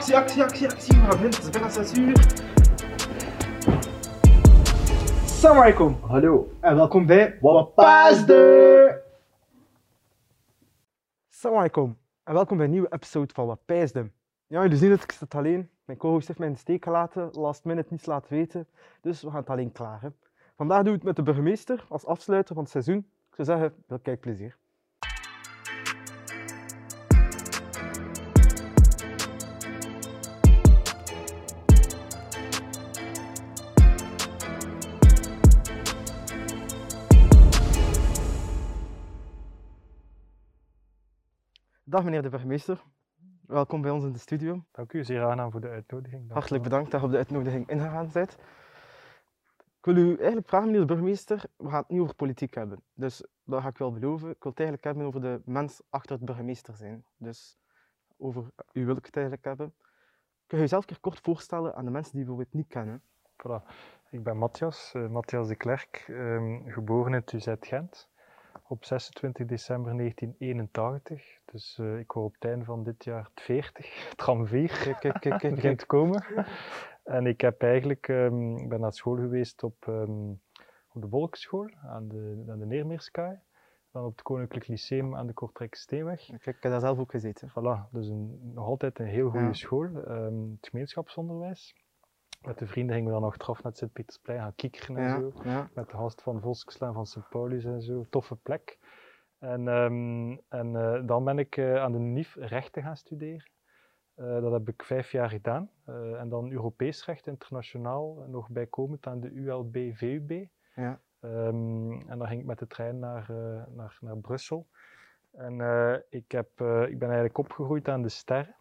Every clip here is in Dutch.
Actie, actie, actie, actie. We gaan beginnen. Het is bijna 6 uur. Alaikum. Hallo. En welkom bij Wapasde. Alaikum. En welkom bij een nieuwe episode van Wat Pijsde. Ja, jullie zien het, ik zit alleen. Mijn co-host heeft mij in de steek gelaten, last minute niets laten weten. Dus we gaan het alleen klaren. Vandaag doen we het met de burgemeester als afsluiter van het seizoen. Ik zou zeggen, veel kijkplezier. Dag meneer de burgemeester. Welkom bij ons in de studio. Dank u zeer aangenaam voor de uitnodiging. Dank Hartelijk u bedankt dat je op de uitnodiging ingegaan bent. Ik wil u eigenlijk vragen, meneer de burgemeester, we gaan het niet over politiek hebben. Dus dat ga ik wel beloven. Ik wil het eigenlijk hebben over de mens achter het burgemeester zijn. Dus over u wil ik het eigenlijk hebben. Kun je jezelf een keer kort voorstellen aan de mensen die bijvoorbeeld niet kennen? Voilà. Ik ben Matthias, eh, Matthias de Klerk, ehm, geboren in Tuzet Gent op 26 december 1981. Dus eh, ik word op het einde van dit jaar 40, tram 4. Kijk, kijk, kijk, kijk. begint te komen. En ik heb eigenlijk, ehm, ben naar school geweest op, ehm, op de Volksschool aan de, aan de Neermeerskaai. Dan op het Koninklijk Lyceum aan de Kortrijkse Steenweg. Ik heb daar zelf ook gezeten. Voilà, dus een, nog altijd een heel goede Ja. school. ehm, het gemeenschapsonderwijs. Met de vrienden gingen we dan nog eraf naar het Sint-Pietersplein gaan kiekeren en Ja, zo. ja. Met de gast van Voskeslaan van Sint Paulus en zo. Toffe plek. En, ehm, en eh, dan ben ik eh, aan de NIF rechten gaan studeren. Eh, dat heb ik vijf jaar gedaan. En dan Europees recht internationaal, nog bijkomend aan de ULB VUB. Ja. Ehm, en dan ging ik met de trein naar, naar, naar Brussel. En ik, heb, ik ben eigenlijk opgegroeid aan de Sterren.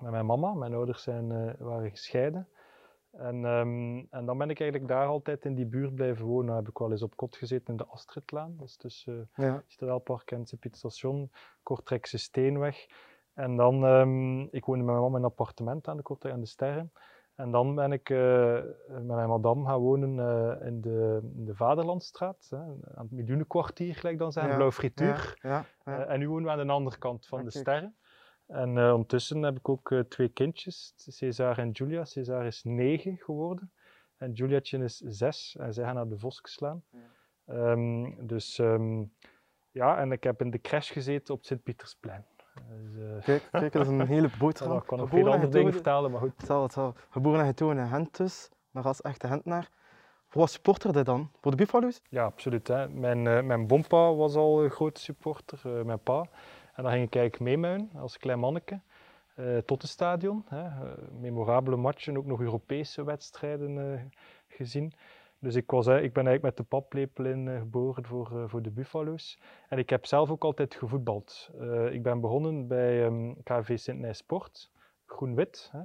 Met mijn mama. Mijn ouders zijn, waren gescheiden. En, ehm, en dan ben ik eigenlijk daar altijd in die buurt blijven wonen. Dan heb ik wel eens op kot gezeten in de Astridlaan. Dat is tussen ja. Citadelpark en Station. Kortrijkse Steenweg. En dan, ehm, ik woonde met mijn mama in een appartement aan de Kortrijk aan de Sterren. En dan ben ik eh, met mijn madame gaan wonen eh, in, de, in de Vaderlandstraat, hè, aan het miljoenenkwartier, gelijk dan zijn, Ja, Blauw Frituur. Ja, ja. Eh, en nu wonen we aan de andere kant van de sterren. En eh, ondertussen heb ik ook eh, twee kindjes, César en Julia. César is negen geworden en Juliatje is zes en zij gaan naar de Vosk slaan. Ja. Ehm, dus ehm, ja, en ik heb in de crash gezeten op het Sint-Pietersplein. Dus, eh, Kijk, kijk, dat is een hele boterham. ik kan nog veel andere dingen vertalen, maar goed. Het zal, het zal. Geboren en getogen in Gent dus, maar als echte Gentenaar. Voor wat supporterde dan? Voor de Buffalo's? Ja, absoluut. Hè. Mijn, eh, mijn bompa was al een grote supporter, eh, mijn pa. En dan ging ik eigenlijk meemuinen als klein manneke eh, tot het stadion. Hè. Eh, memorabele matchen, ook nog Europese wedstrijden eh, gezien. Dus ik, was, ik ben eigenlijk met de paplepel in geboren voor, voor de Buffalo's. En ik heb zelf ook altijd gevoetbald. Ik ben begonnen bij ehm KV Sint-Nijs Sport, groen-wit, hè,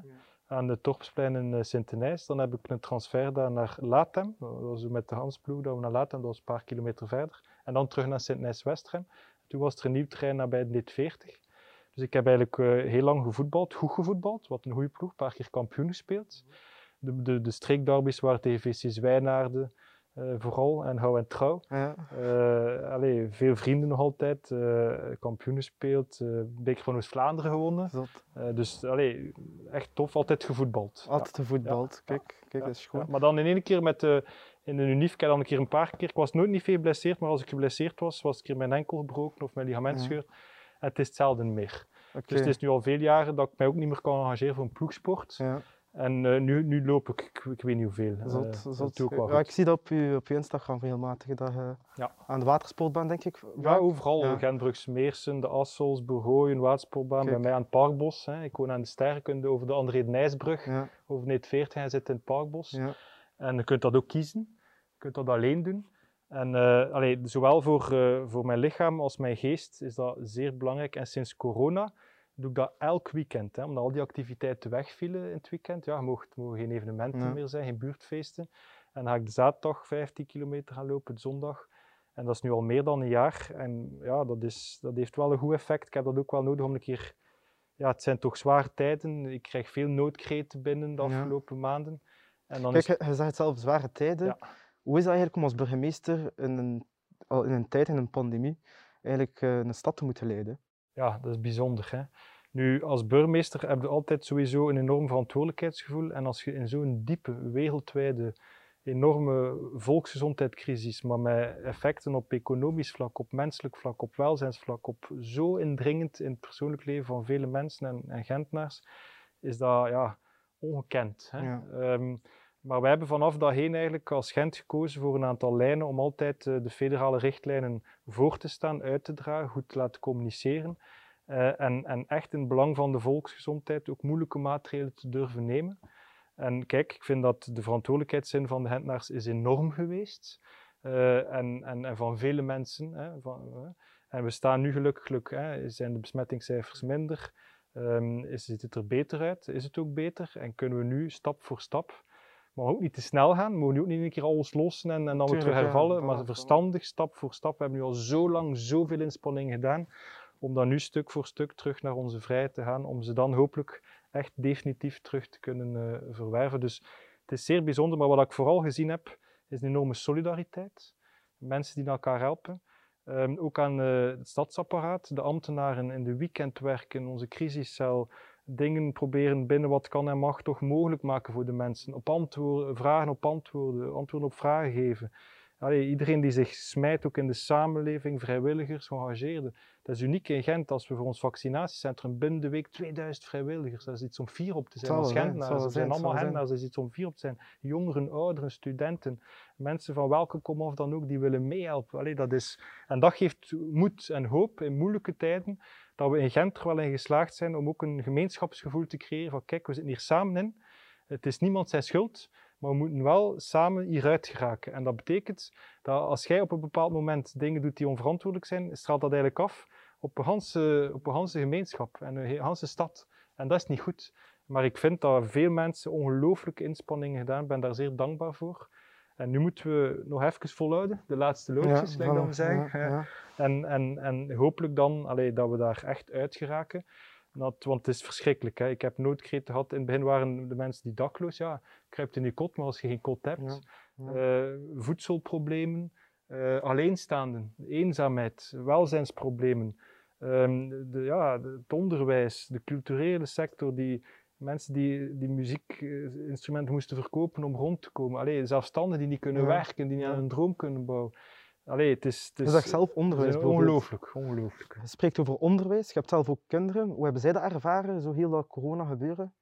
aan de Torpsplein in Sint-Nijs. Dan heb ik een transfer gedaan naar Latem. Dat was met de Hansploeg dat we naar Latem, dat was een paar kilometer verder. En dan terug naar Sint-Nijs-Westrem. Toen was er een nieuw trein nabij de NIT 40. Dus ik heb eigenlijk eh, heel lang gevoetbald, goed gevoetbald, wat een goede ploeg, een paar keer kampioen gespeeld. De, de, de streekderbies waren tegen VC Zwijnaarden eh, vooral en Hou en Trouw. Ja. Eh, allee, veel vrienden nog altijd, kampioen gespeeld, Beker van Oost-Vlaanderen gewonnen. Dus allee, echt tof, altijd gevoetbald. Altijd gevoetbald. Ja. Kijk, kijk, dat is gewoon. maar dan in één keer met de, in de Unif, ik heb dan een keer een paar keer, ik was nooit niet veel geblesseerd, maar als ik geblesseerd was, was ik keer mijn enkel gebroken of mijn ligament Ja. scheurd. En het is hetzelfde meer. Dus het is nu al veel jaren dat ik mij ook niet meer kan engageren voor een ploegsport. Ja, En eh, nu, nu loop ik, ik, ik weet niet hoeveel. Eh, zot, dat zot. Ja, ik zie dat op je, op je Instagram regelmatig, dat je Ja. aan de watersport bent, denk ik. Ja, overal. Ja. Meersen, de Assels, Bourgooien, Watersportbaan. Bij mij aan het Parkbos. Hè. Ik woon aan de Sterrenkunde over de André Nijsbrug. Ja, Over net 40 en zit in het Parkbos. ja. En je kunt dat ook kiezen. Je kunt dat alleen doen. En allee, zowel voor, eh, voor mijn lichaam als mijn geest is dat zeer belangrijk. En sinds corona doe ik dat elk weekend. Hè, omdat al die activiteiten wegvielen in het weekend. Ja, er mogen, mogen geen evenementen Ja. meer zijn, geen buurtfeesten. En dan ga ik de zaterdag 15 kilometer gaan lopen, de zondag. En dat is nu al meer dan een jaar. En ja, dat, is, dat heeft wel een goed effect. Ik heb dat ook wel nodig om een keer... Ja, het zijn toch zware tijden. Ik krijg veel noodkreten binnen de Ja. afgelopen maanden. En dan Kijk, is je, zegt zelf, zware tijden. Ja. Hoe is dat eigenlijk om als burgemeester in een, al in een tijd, in een pandemie, eigenlijk eh, een stad te moeten leiden? Ja, dat is bijzonder. Hè? Nu, als burgemeester heb je altijd sowieso een enorm verantwoordelijkheidsgevoel. En als je in zo'n diepe, wereldwijde, enorme volksgezondheidscrisis, maar met effecten op economisch vlak, op menselijk vlak, op welzijnsvlak, op zo indringend in het persoonlijk leven van vele mensen en, en Gentenaars, is dat ja, ongekend. Hè? Ja. Ehm, maar wij hebben vanaf dat heen eigenlijk als Gent gekozen voor een aantal lijnen om altijd eh, de federale richtlijnen voor te staan, uit te dragen, goed te laten communiceren. eh, en, en echt in het belang van de volksgezondheid ook moeilijke maatregelen te durven nemen. En kijk, ik vind dat de verantwoordelijkheidszin van de Gentenaars is enorm geweest. eh, en, en, van vele mensen. Hè, van, en we staan nu gelukkig, gelukkig hè, zijn de besmettingscijfers minder. Ehm, is, ziet het er beter uit? Is het ook beter? En kunnen we nu stap voor stap, maar ook niet te snel gaan, we mogen ook niet één keer alles lossen en, en dan weer terug hervallen, maar verstandig, stap voor stap. We hebben nu al zo lang zoveel inspanningen gedaan om dan nu stuk voor stuk terug naar onze vrijheid te gaan, om ze dan hopelijk echt definitief terug te kunnen eh, verwerven. Dus het is zeer bijzonder, maar wat ik vooral gezien heb, is een enorme solidariteit. Mensen die elkaar helpen. Ehm, ook aan eh, het stadsapparaat, de ambtenaren in de weekendwerken, onze crisiscel, dingen proberen binnen wat kan en mag toch mogelijk maken voor de mensen. Op antwoorden, vragen op antwoorden, antwoorden op vragen geven. Allee, iedereen die zich smijt, ook in de samenleving, vrijwilligers, geëngageerden. Dat is uniek in Gent als we voor ons vaccinatiecentrum binnen de week 2000 vrijwilligers, dat is iets om vier op te zijn als Gentenaars. wel Er zijn allemaal. Gentenaars, dat is iets om vier op te zijn. Jongeren, ouderen, studenten, mensen van welke komaf dan ook, die willen meehelpen. Allee, dat is, en dat geeft moed en hoop in moeilijke tijden, dat we in Gent er wel in geslaagd zijn om ook een gemeenschapsgevoel te creëren van kijk, we zitten hier samen in. Het is niemand zijn schuld, maar we moeten wel samen hieruit geraken. En dat betekent dat als jij op een bepaald moment dingen doet die onverantwoordelijk zijn, straalt dat eigenlijk af op een ganse, op een gemeenschap en een ganse stad. En dat is niet goed. Maar ik vind dat veel mensen ongelooflijke inspanningen gedaan. Ik ben daar zeer dankbaar voor. En nu moeten we nog even volhouden, de laatste loodjes, Ja, dat we zeggen. ja, ja. En, en, en hopelijk dan allee, dat we daar echt uit geraken. Dat, want het is verschrikkelijk. Hè. Ik heb noodkreten gehad. In het begin waren de mensen die dakloos. Ja, kruipt in je kot, maar als je geen kot hebt. Eh, voedselproblemen, eh, alleenstaanden, eenzaamheid, welzijnsproblemen. ehm, de, ja, het onderwijs, de culturele sector, die mensen die, die muziekinstrumenten moesten verkopen om rond te komen. Allee, zelfstandigen die niet kunnen Ja. werken, die niet aan een droom kunnen bouwen. Allee, het is, het Je is, zegt zelf onderwijs ongelooflijk, ongelooflijk. Je spreekt over onderwijs, je hebt zelf ook kinderen. Hoe hebben zij dat ervaren, zo heel dat corona gebeuren?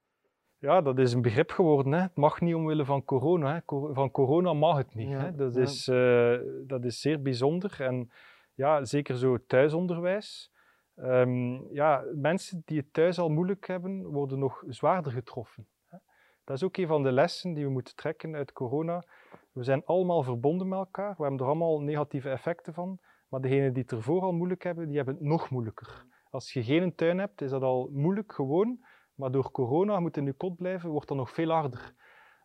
Ja, dat is een begrip geworden. Hè. Het mag niet omwille van corona. Hè. Van corona mag het niet. Ja, Hè. Dat, ja. is, eh, dat is zeer bijzonder. En ja, zeker zo thuisonderwijs. Ehm, ja, mensen die het thuis al moeilijk hebben, worden nog zwaarder getroffen. Dat is ook een van de lessen die we moeten trekken uit corona. We zijn allemaal verbonden met elkaar. We hebben er allemaal negatieve effecten van. Maar degenen die het ervoor al moeilijk hebben, die hebben het nog moeilijker. Als je geen tuin hebt, is dat al moeilijk gewoon. Maar door corona, moet in je kot blijven, wordt dat nog veel harder.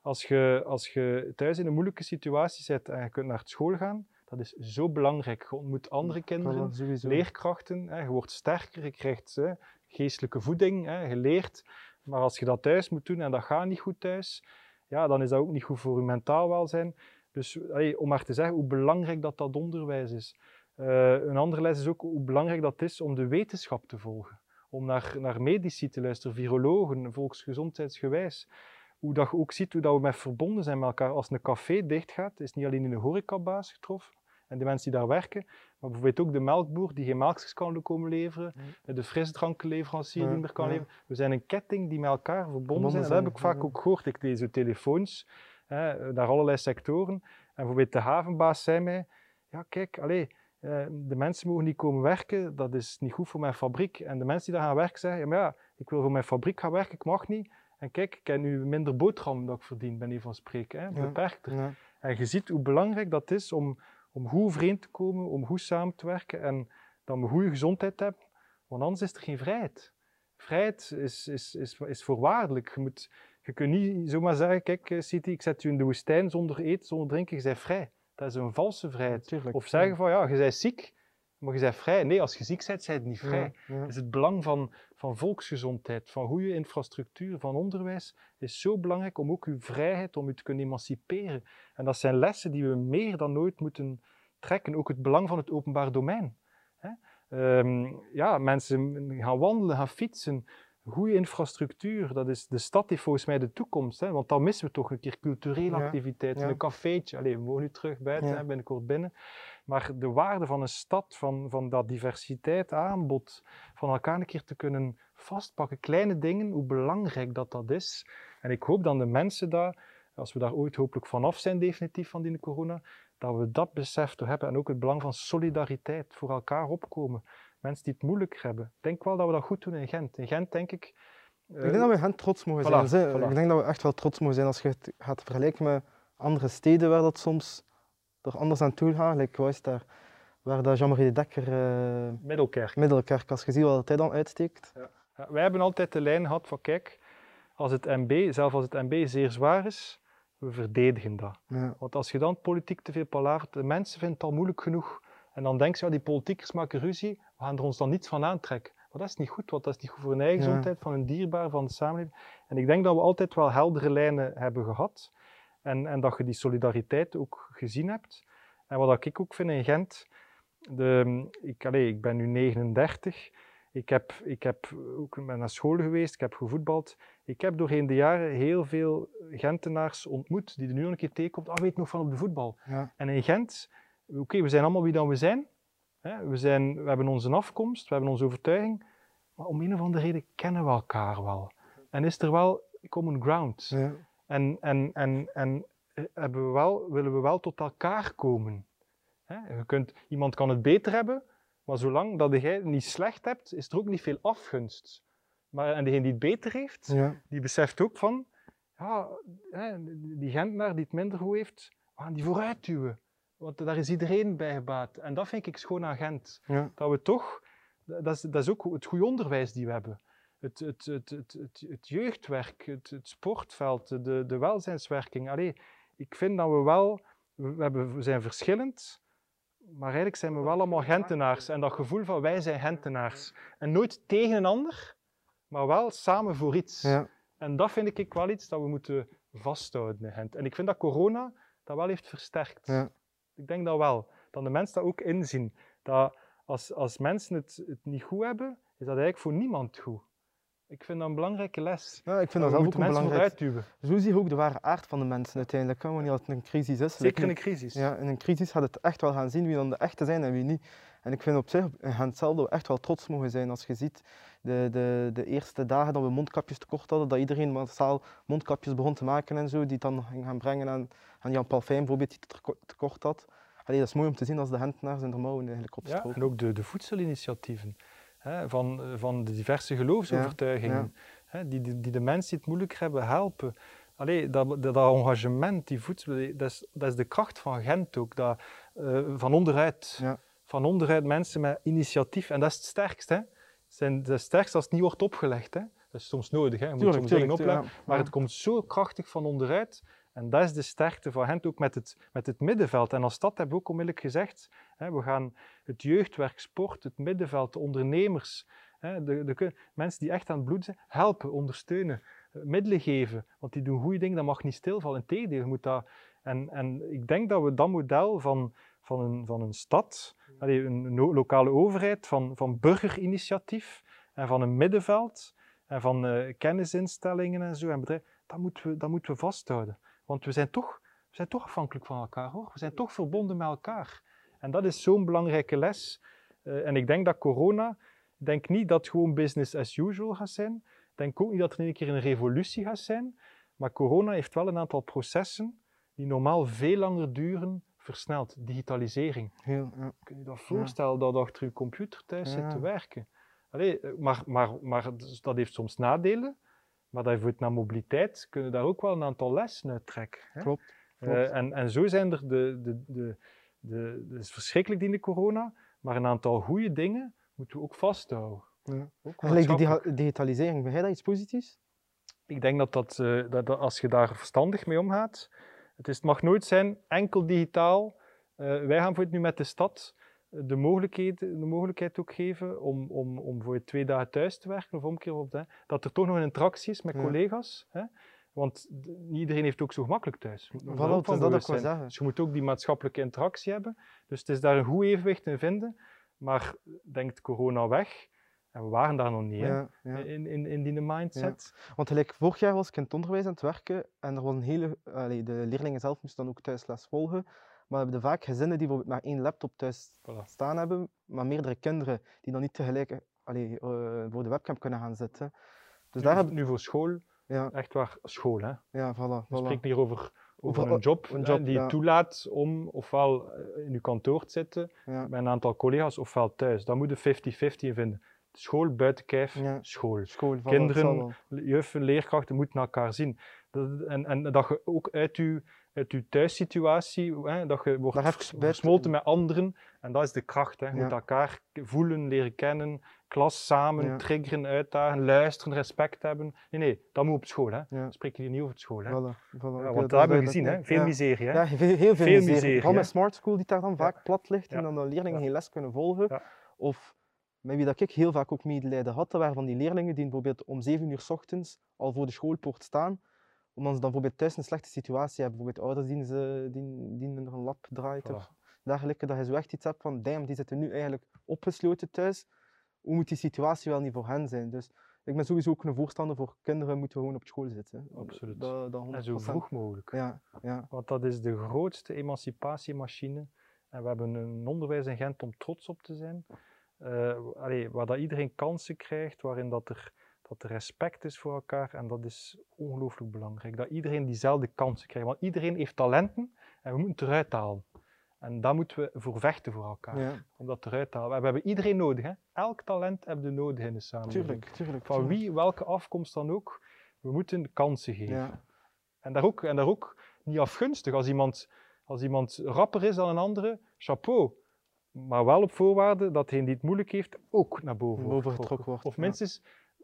Als je, als je thuis in een moeilijke situatie zit en je kunt naar school gaan, dat is zo belangrijk. Je ontmoet andere kinderen, leerkrachten, hè, je wordt sterker, je krijgt hè, geestelijke voeding, hè, je leert. Maar als je dat thuis moet doen en dat gaat niet goed thuis, ja, dan is dat ook niet goed voor je mentaal welzijn. Dus allee, om maar te zeggen hoe belangrijk dat, dat onderwijs is. Eh, een andere les is ook hoe belangrijk dat is om de wetenschap te volgen. Om naar, naar medici te luisteren, virologen, volksgezondheidsgewijs. Hoe dat je ook ziet hoe dat we met verbonden zijn met elkaar. Als een café dichtgaat, is niet alleen in de horecabaas getroffen en de mensen die daar werken, maar bijvoorbeeld ook de melkboer die geen melkjes kan komen leveren, de frisdrankenleverancier die meer kan leveren. We zijn een ketting die met elkaar verbonden, zijn. En dat heb ik vaak ook gehoord. Ik lees zo telefoons hè, naar allerlei sectoren. En bijvoorbeeld de havenbaas zei mij, ja kijk, allee, eh, de mensen mogen niet komen werken, dat is niet goed voor mijn fabriek. En de mensen die daar gaan werken zeggen, ja, maar ja, ik wil voor mijn fabriek gaan werken, ik mag niet. En kijk, ik heb nu minder boterham dat ik verdien, ben even van spreken, hè, Ja. beperkter. Ja. En je ziet hoe belangrijk dat is om, om goed overeen te komen, om goed samen te werken en dat we goede gezondheid hebben, want anders is er geen vrijheid. Vrijheid is, is, is, is voorwaardelijk. Je, moet, je kunt niet zomaar zeggen, kijk eh, City, ik zet je in de woestijn zonder eten, zonder drinken, je bent vrij. Dat is een valse vrijheid. Of zeggen van, ja, je bent ziek, maar je bent vrij. Nee, als je ziek bent, ben je niet vrij. Ja, ja. Dus het belang van, van volksgezondheid, van goede infrastructuur, van onderwijs, is zo belangrijk om ook uw vrijheid, om u te kunnen emanciperen. En dat zijn lessen die we meer dan ooit moeten trekken. Ook het belang van het openbaar domein. Hè? Ehm, ja, mensen gaan wandelen, gaan fietsen. goede infrastructuur. Dat is, de stad heeft volgens mij de toekomst. Hè? Want dan missen we toch een keer culturele activiteiten, ja. een cafeetje. Allee, we wonen nu terug buiten, hè, binnenkort binnen. Maar de waarde van een stad, van, van dat diversiteit aanbod, van elkaar een keer te kunnen vastpakken, kleine dingen, hoe belangrijk dat dat is. En ik hoop dan de mensen daar, als we daar ooit hopelijk vanaf zijn, definitief van die corona, dat we dat besef toch hebben en ook het belang van solidariteit, voor elkaar opkomen. Mensen die het moeilijk hebben. Ik denk wel dat we dat goed doen in Gent. In Gent denk ik... Ik denk dat we hen trots mogen voilà, zijn. Voilà. Ik denk dat we echt wel trots mogen zijn als je het gaat vergelijken met andere steden waar dat soms er anders aan toe gaat. Like, wat is daar? Waar dat Jean-Marie de Dekker, eh, Middelkerk. Middelkerk, als je ziet wat hij dan uitsteekt. Ja, wij hebben altijd de lijn gehad van kijk, als het MB, zelfs als het MB zeer zwaar is, we verdedigen dat. Ja. Want als je dan politiek te veel palavert, de mensen vinden het al moeilijk genoeg. En dan denken ze, ja, die politiekers maken ruzie, we gaan er ons dan niets van aantrekken. Maar dat is niet goed, want dat is niet goed voor hun eigen gezondheid, van hun dierbaar, van de samenleving. En ik denk dat we altijd wel heldere lijnen hebben gehad. En, en dat je die solidariteit ook gezien hebt. En wat ik ook vind in Gent, de, ik, allee, ik ben nu 39, ik heb, ik heb ook ben naar school geweest, ik heb gevoetbald. Ik heb doorheen de jaren heel veel Gentenaars ontmoet die er nu een keer tegenkomt. Ah, weet nog van op de voetbal? Ja. En in Gent, oké, we zijn allemaal wie dan we zijn. We, zijn. we hebben onze afkomst, we hebben onze overtuiging. Maar om een of andere reden kennen we elkaar wel. En is er wel common ground. Ja. En, en, en, en eh, hebben we wel, willen we wel tot elkaar komen. Je kunt, iemand kan het beter hebben, maar zolang dat jij het niet slecht hebt, is er ook niet veel afgunst. Maar, en degene die het beter heeft, Ja. die beseft ook van, ja, hè, die Gentenaar die het minder goed heeft, we gaan die vooruit duwen. Want daar is iedereen bij gebaat. En dat vind ik schoon aan Gent. Ja. Dat we toch, dat is, dat is ook het goede onderwijs die we hebben. Het, het, het, het, het, het jeugdwerk, het, het sportveld, de, de welzijnswerking. Allee, ik vind dat we wel, we, hebben, we zijn verschillend, maar eigenlijk zijn we wel allemaal Gentenaars. En dat gevoel van wij zijn Gentenaars. En nooit tegen een ander, maar wel samen voor iets. Ja. En dat vind ik wel iets dat we moeten vasthouden in Gent. En ik vind dat corona dat wel heeft versterkt. Ja. Ik denk dat wel. Dat de mensen dat ook inzien. Dat als, als mensen het, het niet goed hebben, is dat eigenlijk voor niemand goed. Ik vind dat een belangrijke les. Ja, ik vind dat ook een mensen belangrijk. vooruit duwen. Zo zie je ook de ware aard van de mensen uiteindelijk. hè, Wanneer het een crisis is. Zeker in een crisis. Ja, in een crisis gaat het echt wel gaan zien wie dan de echte zijn en wie niet. En ik vind op zich in Gent zelf dat we echt wel trots mogen zijn als je ziet de, de, de eerste dagen dat we mondkapjes tekort hadden, dat iedereen massaal mondkapjes begon te maken en zo, die het dan ging gaan brengen aan, aan Jan Palfijn bijvoorbeeld, die het teko- tekort had. Allee, dat is mooi om te zien als de Gentenaars en de mouwen eigenlijk Ja, opstroken. en ook de, de voedselinitiatieven hè, van, van de diverse geloofsovertuigingen, hè, die, die, die de mensen die het moeilijk hebben helpen. Allee, dat, dat, dat engagement, die voedsel, dat is, dat is de kracht van Gent ook. Dat, eh, van onderuit. Ja. Van onderuit mensen met initiatief. En dat is het sterkste. Hè. Zijn, dat is het sterkste als het niet wordt opgelegd. Hè. Dat is soms nodig. Hè. Je moet Tuurlijk, soms tuurlijk, opleggen. ja. Maar Ja. het komt zo krachtig van onderuit. En dat is de sterkte van Gent ook met het, met het middenveld. En als stad hebben we ook onmiddellijk gezegd, hè, we gaan het jeugdwerk, sport, het middenveld, de ondernemers, hè, de, de, mensen die echt aan het bloed zijn, helpen, ondersteunen, eh, middelen geven. Want die doen goede dingen, dat mag niet stilvallen. Integendeel, je moet dat... En, en ik denk dat we dat model van, van, een, van een stad, een lokale overheid, van, van burgerinitiatief en van een middenveld en van eh, kennisinstellingen en zo en bedrijven, dat moeten we, dat moeten we vasthouden. Want we zijn, toch, we zijn toch afhankelijk van elkaar hoor. We zijn toch verbonden met elkaar. En dat is zo'n belangrijke les. Eh, en ik denk dat corona, ik denk niet dat het gewoon business as usual gaat zijn. Ik denk ook niet dat er een keer een revolutie gaat zijn. Maar corona heeft wel een aantal processen die normaal veel langer duren, versneld. Digitalisering. Heel, ja. Kun je dat voorstellen dat achter je computer thuis zit te werken? Allee, eh, maar, maar, maar dus dat heeft soms nadelen. Maar dat heeft naar mobiliteit kunnen daar ook wel een aantal lessen uit trekken. Hè? Klopt, Eh, klopt. en, en zo zijn er de, de, de, de, het is verschrikkelijk in de corona, maar een aantal goede dingen moeten we ook vasthouden. Ja. Ook En die digitalisering, vind jij dat iets positiefs? Ik denk dat, dat, eh, dat, dat als je daar verstandig mee omgaat, het, is, het mag nooit zijn enkel digitaal. Eh, wij gaan voor het nu met de stad de mogelijkheid, de mogelijkheid ook geven om, om, om voor je twee dagen thuis te werken of omkeer op dat, dat er toch nog een interactie is met Ja. collega's. Hè? Want niet iedereen heeft ook zo gemakkelijk thuis. Moet Voilà, van dat zeggen. Dus je moet ook die maatschappelijke interactie hebben. Dus het is daar een goed evenwicht in vinden. Maar denkt corona weg, En we waren daar nog niet, hè, Ja, ja. in, in, in die mindset. Want gelijk vorig jaar was ik in het onderwijs aan het werken en er was een hele, allee, de leerlingen zelf moesten dan ook thuis les volgen. Maar we hebben vaak gezinnen die bijvoorbeeld maar één laptop thuis Voilà. staan hebben, maar meerdere kinderen die dan niet tegelijk allee, eh, voor de webcam kunnen gaan zitten. Dus daar nu, hebben nu voor school, ja, echt waar, school. Hè. ja, voilà, We voilà. spreken hier over, over Over- een job, een hè, job, die ja. je toelaat om ofwel eh, in je kantoor te zitten Ja, met een aantal collega's, ofwel thuis. Daar moet je 50-50 in vinden. School, buiten kijf, school. school, Kinderen. Juffen, leerkrachten moeten elkaar zien. Dat, en, en dat je ook uit je, uit je thuissituatie, hè, dat je wordt versmolten met anderen. En dat is de kracht. Hè. Je Ja. moet elkaar voelen, leren kennen, klas samen, Ja. triggeren, uitdagen, luisteren, respect hebben. Nee, nee, dat moet op school. Hè. Ja. Spreken hier niet over school. Hè. Voilà, voilà. Want dat dat hebben we gezien, hè. veel miserie. Hè. Ja, heel, heel veel, Veel miserie. miserie, Vooral met smart school die daar dan vaak plat ligt en dan de leerlingen geen les kunnen volgen. Of met wie dat ik heel vaak ook medelijden had, dat waren van die leerlingen die bijvoorbeeld om 7 uur 's ochtends al voor de schoolpoort staan, omdat ze dan bijvoorbeeld thuis een slechte situatie hebben. Bijvoorbeeld ouders die, ze, die, die er een lap draait Voilà. of dergelijke. Dat je zo echt iets hebt van, damn, die zitten nu eigenlijk opgesloten thuis. Hoe moet die situatie wel niet voor hen zijn? Dus ik ben sowieso ook een voorstander voor kinderen moeten gewoon op school zitten. Absoluut. Dat, dat En zo 100%. vroeg mogelijk. Ja, ja. Want dat is de grootste emancipatiemachine. En we hebben een onderwijs in Gent om trots op te zijn. Eh, allee, waar dat iedereen kansen krijgt, waarin dat er, dat er respect is voor elkaar. En dat is ongelooflijk belangrijk. Dat iedereen diezelfde kansen krijgt. Want iedereen heeft talenten en we moeten het eruit halen. En daar moeten we voor vechten voor elkaar. ja. Om dat eruit te halen. We hebben iedereen nodig. Hè? Elk talent hebben we nodig in de samenleving. Tuurlijk, tuurlijk. Van tuurlijk. wie, welke afkomst dan ook. We moeten kansen geven. Ja, En daar ook, en daar ook niet afgunstig. Als iemand, als iemand rapper is dan een andere, chapeau. Maar wel op voorwaarde dat degene die het moeilijk heeft ook naar boven, wordt Boven getrokken getrokken. wordt, Of minstens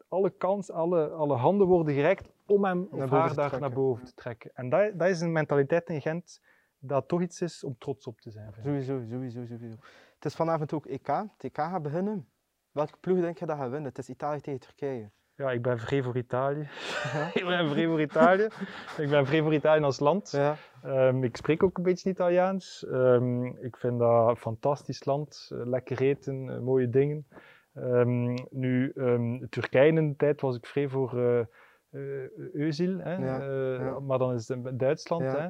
alle kans, alle, alle handen worden gereikt om hem of haar daar naar boven te trekken. En dat, dat is een mentaliteit in Gent dat toch iets is om trots op te zijn. sowieso, sowieso, sowieso. Het is vanavond ook EK. Het EK gaat beginnen. Welke ploeg denk je dat gaat winnen? Het is Italië tegen Turkije. Ja, ik ben vrij voor Italië. Ja. ik ben vrij voor Italië. ik ben vrij voor Italië als land. Ja, Ehm, ik spreek ook een beetje Italiaans. Ehm, ik vind dat een fantastisch land. Eh, lekker eten, eh, mooie dingen. Ehm, nu, ehm, Turkije in de tijd was ik vrij voor Özil, hè? Ja, eh, ja. maar dan is het Duitsland, Ja. hè?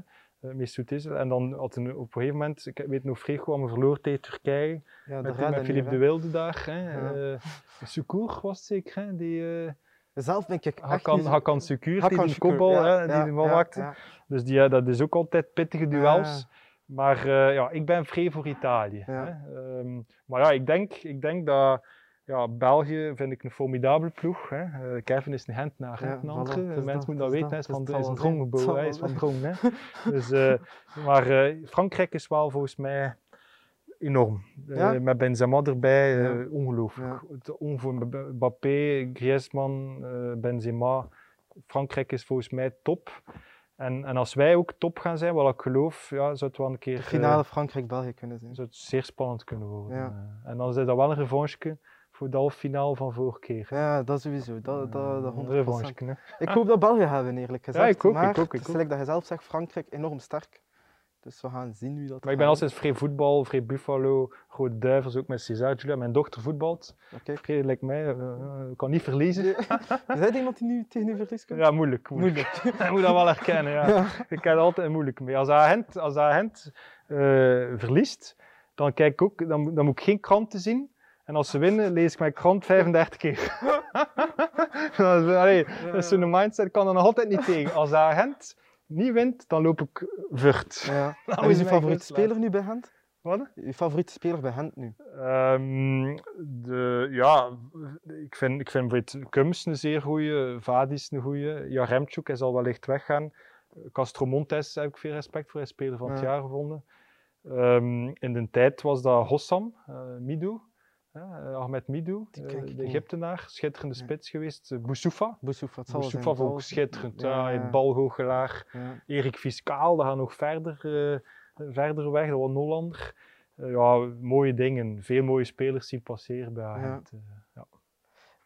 En dan had een, op een gegeven moment, ik weet nog vrij goed, we verloor tegen Turkije. ja de met met Philippe de Wilde daar. Hè? Ja. Secours was het zeker, hè? Die, Zelf ben ik echt Hakan, Hakan Hakan die Şükür, kopbal, ja, hè, die ja, ja, maakte. Dus die, dat is ook altijd pittige duels. Maar ja, ik ben vrij voor Italië. Hè. Ehm, maar ja, ik denk, ik denk dat ja, België vind ik een formidabele ploeg. Hè. Eh, Kevin is een Ja, voilà, andere. het is Mensen dat, moeten dat weten, hij is van, is- een hij is van drong. Hè. Dus, eh, maar eh, Frankrijk is wel volgens mij enorm. Ja? met Benzema erbij, Ja. ongelooflijk. Ja. Mbappé, Griezmann, Benzema. Frankrijk is volgens mij top. En, en als wij ook top gaan zijn, wat ik geloof, ja, zou het wel een keer De finale Frankrijk-België kunnen zijn. zou het zeer spannend kunnen worden. Ja. En dan is dat wel een revanche voor de halve finale van vorige keer. Ja, dat sowieso. Dat, dat, dat een 100%. revanche, hè. Ik hoop dat België hebben, eerlijk gezegd. ik ook, maar ik ook, ook. dat je zelf zegt, Frankrijk enorm sterk. Dus we gaan zien wie dat Maar ik ben altijd vrij voetbal, vrij Buffalo, Rode Duivels, ook met César Julia. Mijn dochter voetbalt. Oké. vrij lijkt mij, eh, eh, kan niet verliezen. Is dat iemand die nu tegen u verliest? kan? Ja, moeilijk. moeilijk. Moeilijk. Ik moet dat wel herkennen, ja. Ja. Ik heb altijd moeilijk mee. Als agent, als agent eh, verliest, dan, kijk ik ook, dan, dan moet ik geen kranten zien. En als ze winnen, lees ik mijn krant 35 keer. dat is, allee, dat is zo'n mindset, ik kan er nog altijd niet tegen. Als de agent niet wint, dan loop ik vurt. Ja. En is je favoriete speler nu bij Gent? Wat? Uw favoriete speler bij Gent nu? Ehm, de, ja, ik vind, ik vind Kums een zeer goeie, Vadis een goeie, Jaremchuk, hij zal wellicht weggaan. Castro Montes heb ik veel respect voor, hij is speler van het Ja. jaar gevonden. Ehm, in de tijd was dat Hossam, eh Midou, hè, Ahmed Midou, eh, de. Egyptenaar, schitterende spits geweest. Uh, Boussoufa, Boussoufa, het zal wel zijn. Boussoufa zal- schitterend, ja, Ja. Ja. Erik Fiscaal, dat gaat nog verder, eh, verder weg, dat was. Eh, ja, mooie dingen. Veel mooie spelers zien passeren bij eh, ja.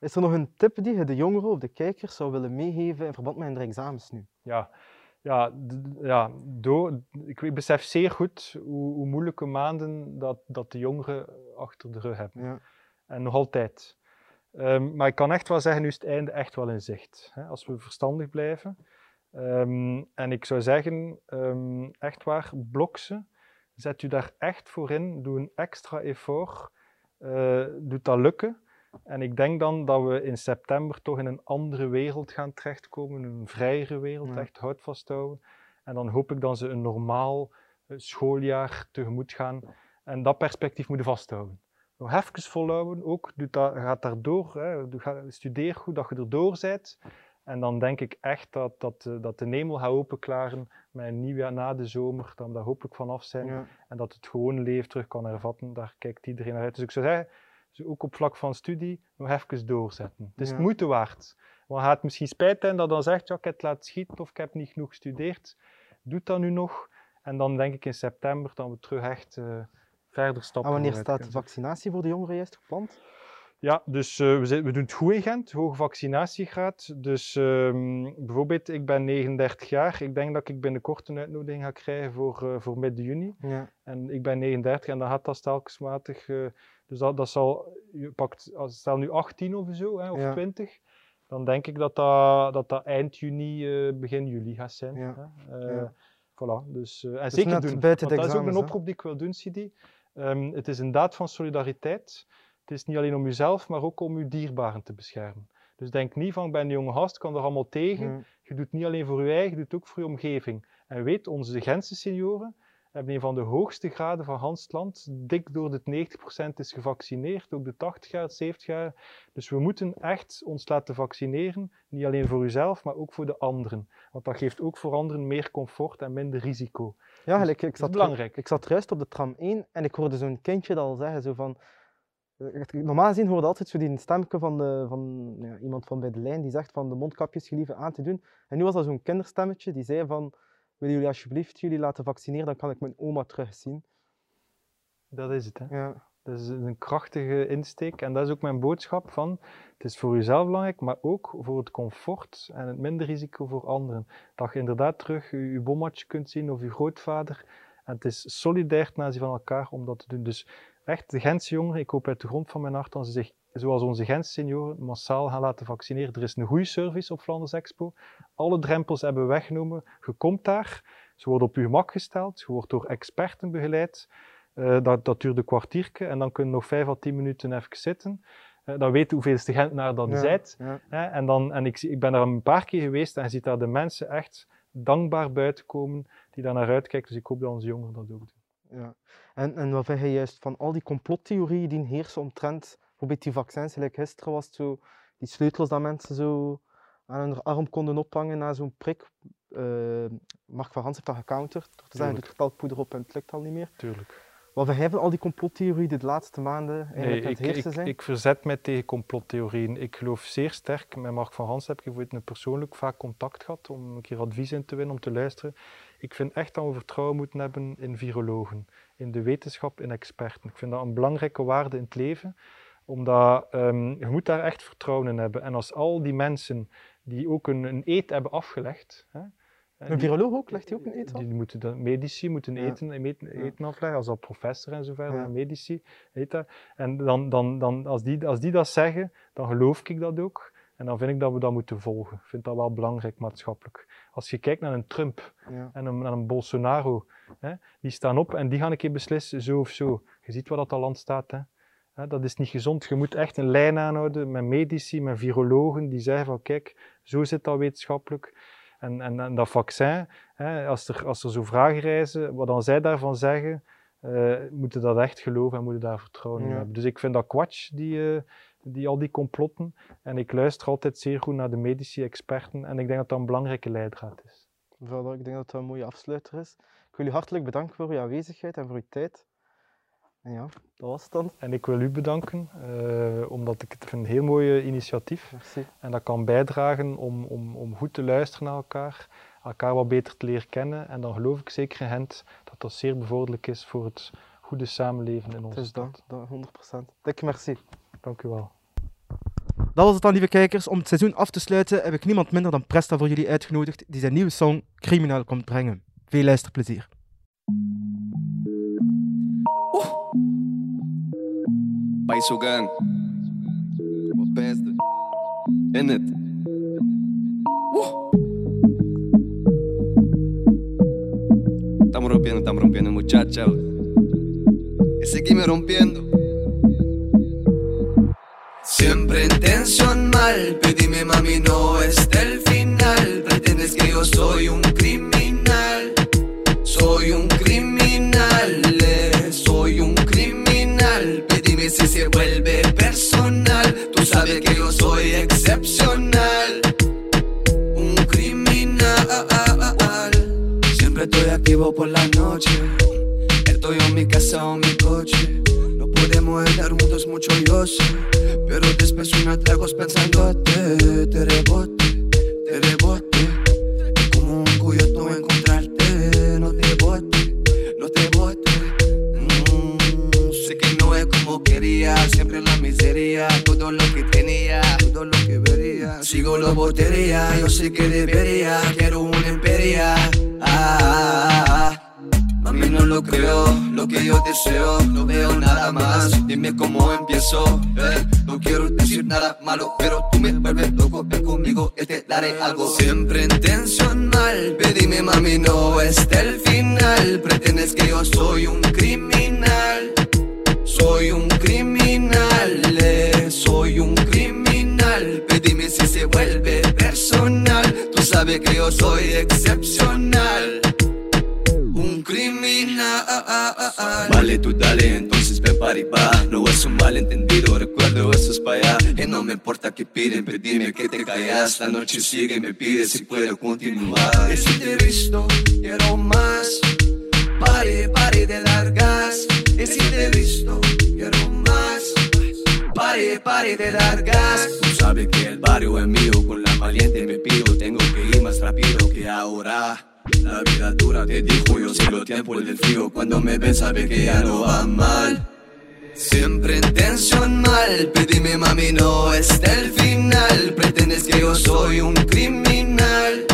Is er nog een tip die je de jongeren of de kijkers zou willen meegeven in verband met hun examens nu? Ja, ja, ja door, ik besef zeer goed hoe, hoe moeilijke maanden dat, dat de jongeren achter de rug hebben. Ja. En nog altijd. Ehm, maar ik kan echt wel zeggen, nu is het einde echt wel in zicht. Hè, als we verstandig blijven. Ehm, en ik zou zeggen, um, echt waar, bloksen. Zet u daar echt voor in. Doe een extra effort. Uh, doet dat lukken. En ik denk dan dat we in september toch in een andere wereld gaan terechtkomen. Een vrijere wereld, Ja. echt hout vasthouden. En dan hoop ik dat ze een normaal eh, schooljaar tegemoet gaan. En dat perspectief moeten vasthouden. Nog even volhouden, ook. Dat, gaat daardoor. Hè. Studeer goed dat je erdoor bent. En dan denk ik echt dat, dat, eh, dat de hemel gaat openklaren met een nieuwjaar na de zomer. Dat we daar hopelijk vanaf zijn. Ja. En dat het gewone leven terug kan hervatten. Daar kijkt iedereen naar uit. Dus ik zou zeggen, dus ook op vlak van studie, nog even doorzetten. Het is Ja. het moeite waard. Want je gaat misschien spijt hebben dat dan zegt, ja, ik heb het laten schieten of ik heb niet genoeg gestudeerd. Doe dat nu nog. En dan denk ik in september dat we terug echt eh, verder stappen. En wanneer staat de vaccinatie voor de jongeren juist gepland? ja, dus eh, we, zijn- we doen het goed in Gent, hoge vaccinatiegraad. Dus ehm, bijvoorbeeld, ik ben 39 jaar. Ik denk dat ik binnenkort een uitnodiging ga krijgen voor, eh, voor midden juni. Ja. En ik ben 39 en dan gaat dat stelkensmatig. Dus dat, dat zal, je pakt, als stel nu 18 of zo, hè, of Ja. 20. Dan denk ik dat dat, dat, dat eind juni, eh, begin juli gaat zijn. Ja. Hè. Ja. Voilà, dus, eh, en Dus zeker doen. Want dat is ook een hè? oproep die ik wil doen, Sidi. Ehm, het is een daad van solidariteit. Het is niet alleen om jezelf, maar ook om je dierbaren te beschermen. Dus denk niet van, ik ben een jonge gast, ik kan er allemaal tegen. Ja. Je doet niet alleen voor je eigen, je doet ook voor je omgeving. En weet, onze Gentse senioren hebben een van de hoogste graden van Hans het land. Dik door de 90% is gevaccineerd, ook de 80 jaar, 70 jaar. Dus we moeten echt ons laten vaccineren, niet alleen voor uzelf, maar ook voor de anderen. Want dat geeft ook voor anderen meer comfort en minder risico. Ja, gelijk, ik, is zat belangrijk. ik zat juist op de tram 1 en ik hoorde zo'n kindje dat al zeggen, zo van... Normaal gezien hoorde altijd zo die stemmetje van, de, van ja, iemand van bij de lijn die zegt van de mondkapjes gelieve aan te doen. En nu was dat zo'n kinderstemmetje die zei van, willen jullie alsjeblieft jullie laten vaccineren, dan kan ik mijn oma terugzien. Dat is het. Hè? Ja, Dat is een krachtige insteek en dat is ook mijn boodschap van het is voor jezelf belangrijk, maar ook voor het comfort en het minder risico voor anderen. Dat je inderdaad terug je, je bommatje kunt zien of je grootvader. En het is solidair ten aanzien van elkaar om dat te doen. Dus echt, de Gentse jongeren, ik hoop uit de grond van mijn hart dat ze zich, zoals onze Gentse senioren, massaal gaan laten vaccineren. Er is een goede service op Flanders Expo. Alle drempels hebben we weggenomen. Je komt daar, ze worden op je gemak gesteld, je wordt door experten begeleid. Eh, dat, dat duurt een kwartiertje en dan kun je nog vijf à tien minuten even zitten. Eh, dan weet je hoeveelste Gentenaar dat je ja? En, dan, en ik, ik ben daar een paar keer geweest en je ziet daar de mensen echt dankbaar buiten komen die daar naar uitkijken. Dus ik hoop dat onze jongeren dat ook doen. Ja. En, en wat vind je juist van al die complottheorieën die heersen omtrent bijvoorbeeld die vaccins, gelijk gisteren was het zo, die sleutels dat mensen zo aan hun arm konden ophangen na zo'n prik. Eh, Mark van Hans heeft dat gecounterd door te zeggen, Tuurlijk. doe er talkpoeder op en het lukt al niet meer. Tuurlijk. Wat van al die complottheorieën die de laatste maanden eigenlijk Nee, aan het ik, zijn? ik verzet mij tegen complottheorieën. Ik geloof zeer sterk. Met Mark van Hans heb ik bijvoorbeeld persoonlijk vaak contact gehad om een keer advies in te winnen, om te luisteren. Ik vind echt dat we vertrouwen moeten hebben in virologen, in de wetenschap, in experten. Ik vind dat een belangrijke waarde in het leven, omdat ehm, je moet daar echt vertrouwen in hebben. En als al die mensen die ook een, een eet hebben afgelegd, hè, een die- viroloog ook? Legt hij ook een eet af? die moeten dan, medici moeten Ja. eten, eten, eten afleggen, als dat professor en zo verder, Ja. medici. Dat. En dan, dan, dan, als, die, als die dat zeggen, dan geloof ik dat ook. En dan vind ik dat we dat moeten volgen. Ik vind dat wel belangrijk maatschappelijk. Als je kijkt naar een Trump Ja. en een, naar een Bolsonaro, hè, die staan op en die gaan een keer beslissen, zo of zo. Je ziet waar dat land staat. Hè. Dat is niet gezond. Je moet echt een lijn aanhouden met medici, met virologen, die zeggen van kijk, zo zit dat wetenschappelijk. En, en, en dat vaccin, hè, als, er, als er zo vragen reizen, wat dan zij daarvan zeggen, eh moeten dat echt geloven en moeten daar vertrouwen in Ja. hebben. Dus ik vind dat kwatsch, die, eh, die, al die complotten. En ik luister altijd zeer goed naar de medici, experten. En ik denk dat dat een belangrijke leidraad is. Voilà, ik denk dat dat een mooie afsluiter is. Ik wil u hartelijk bedanken voor uw aanwezigheid en voor uw tijd. En ja, dat was het dan. En ik wil u bedanken, eh, omdat ik het vind een heel mooi initiatief. Merci. En dat kan bijdragen om, om, om goed te luisteren naar elkaar, elkaar wat beter te leren kennen. En dan geloof ik zeker in Gent dat dat zeer bevorderlijk is voor het goede samenleven in onze is stad. dat, dat 100%. Dikke merci. Dank u wel. Dat was het dan, lieve kijkers. Om het seizoen af te sluiten heb ik niemand minder dan Presta voor jullie uitgenodigd, die zijn nieuwe song Criminal komt brengen. Veel luisterplezier. In het. Estamos rompiendo, estamos rompiendo, muchachos. Y seguimos rompiendo. Siempre intención mal, pedime mami, no es el final. Pretendes que yo soy un activo por la noche. Estoy en mi casa o en mi coche. No podemos estar juntos mucho, yo sé. Pero después unos tragos pensándote. Te rebote, te rebote. Es como un coyote encontrarte. No te bote, no te bote. Mm, sé que no es como quería. Siempre la miseria. Todo lo que tenía, todo lo que vería. Sigo la botería. Yo sé que debería. Quiero una imperia. Ah, ah, ah. No lo creo, lo que yo deseo, no veo nada más. Dime cómo empiezo, eh. No quiero decir nada malo, pero tú me vuelves loco. Ven conmigo, te daré algo. Siempre intención mal, pedime, mami, no es el final. Pretendes que yo soy un criminal. Soy un criminal, eh. soy un criminal. Pedime si se vuelve personal. Tú sabes que yo soy excepcional. Un criminal. Vale, tú dale, entonces ven para arriba. No es un malentendido, recuerdo eso es para allá. Y no me importa que piden, pedime que te callas. La noche sigue, me pide si puedo continuar. Y si te he visto, quiero más. Pare, pare de dar gas. Y si te he visto, quiero más. Pare, pare de dar gas. Tú sabes que el barrio es mío, con la valiente me pido. Tengo que ir más rápido que ahora. La vida dura, te dijo yo, si lo tiempo el frío. Cuando me ven, sabe que ya no va mal. Siempre intención mal, pedime mami, no es el final. Pretendes que yo soy un criminal.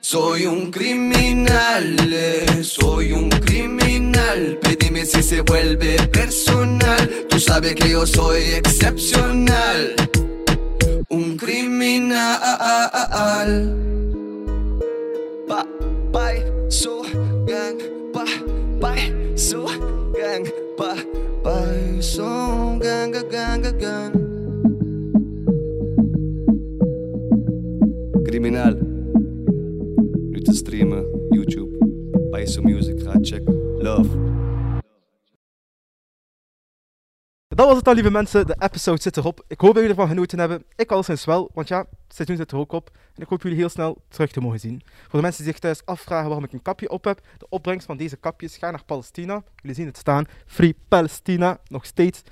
Soy un criminal, eh, soy un criminal. Pedime si se vuelve personal. Tú sabes que yo soy excepcional. Un criminal. Pa, bye so gang ba bye so gang ba bye so gang gang gang Criminal. Lytter streamer YouTube. Bye so music hard check Love. Dat was het al, lieve mensen. De episode zit erop. Ik hoop dat jullie ervan genoten hebben. Ik al sinds wel, want ja, het seizoen zit er ook op. En ik hoop jullie heel snel terug te mogen zien. Voor de mensen die zich thuis afvragen waarom ik een kapje op heb, de opbrengst van deze kapjes gaat naar Palestina. Jullie zien het staan. Free Palestina, nog steeds.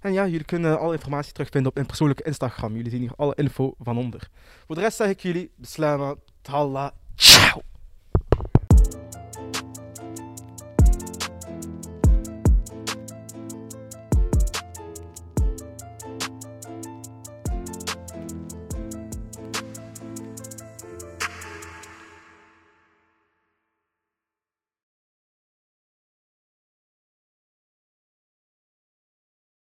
En ja, jullie kunnen alle informatie terugvinden op mijn persoonlijke Instagram. Jullie zien hier alle info van onder. Voor de rest zeg ik jullie, beslama, talla,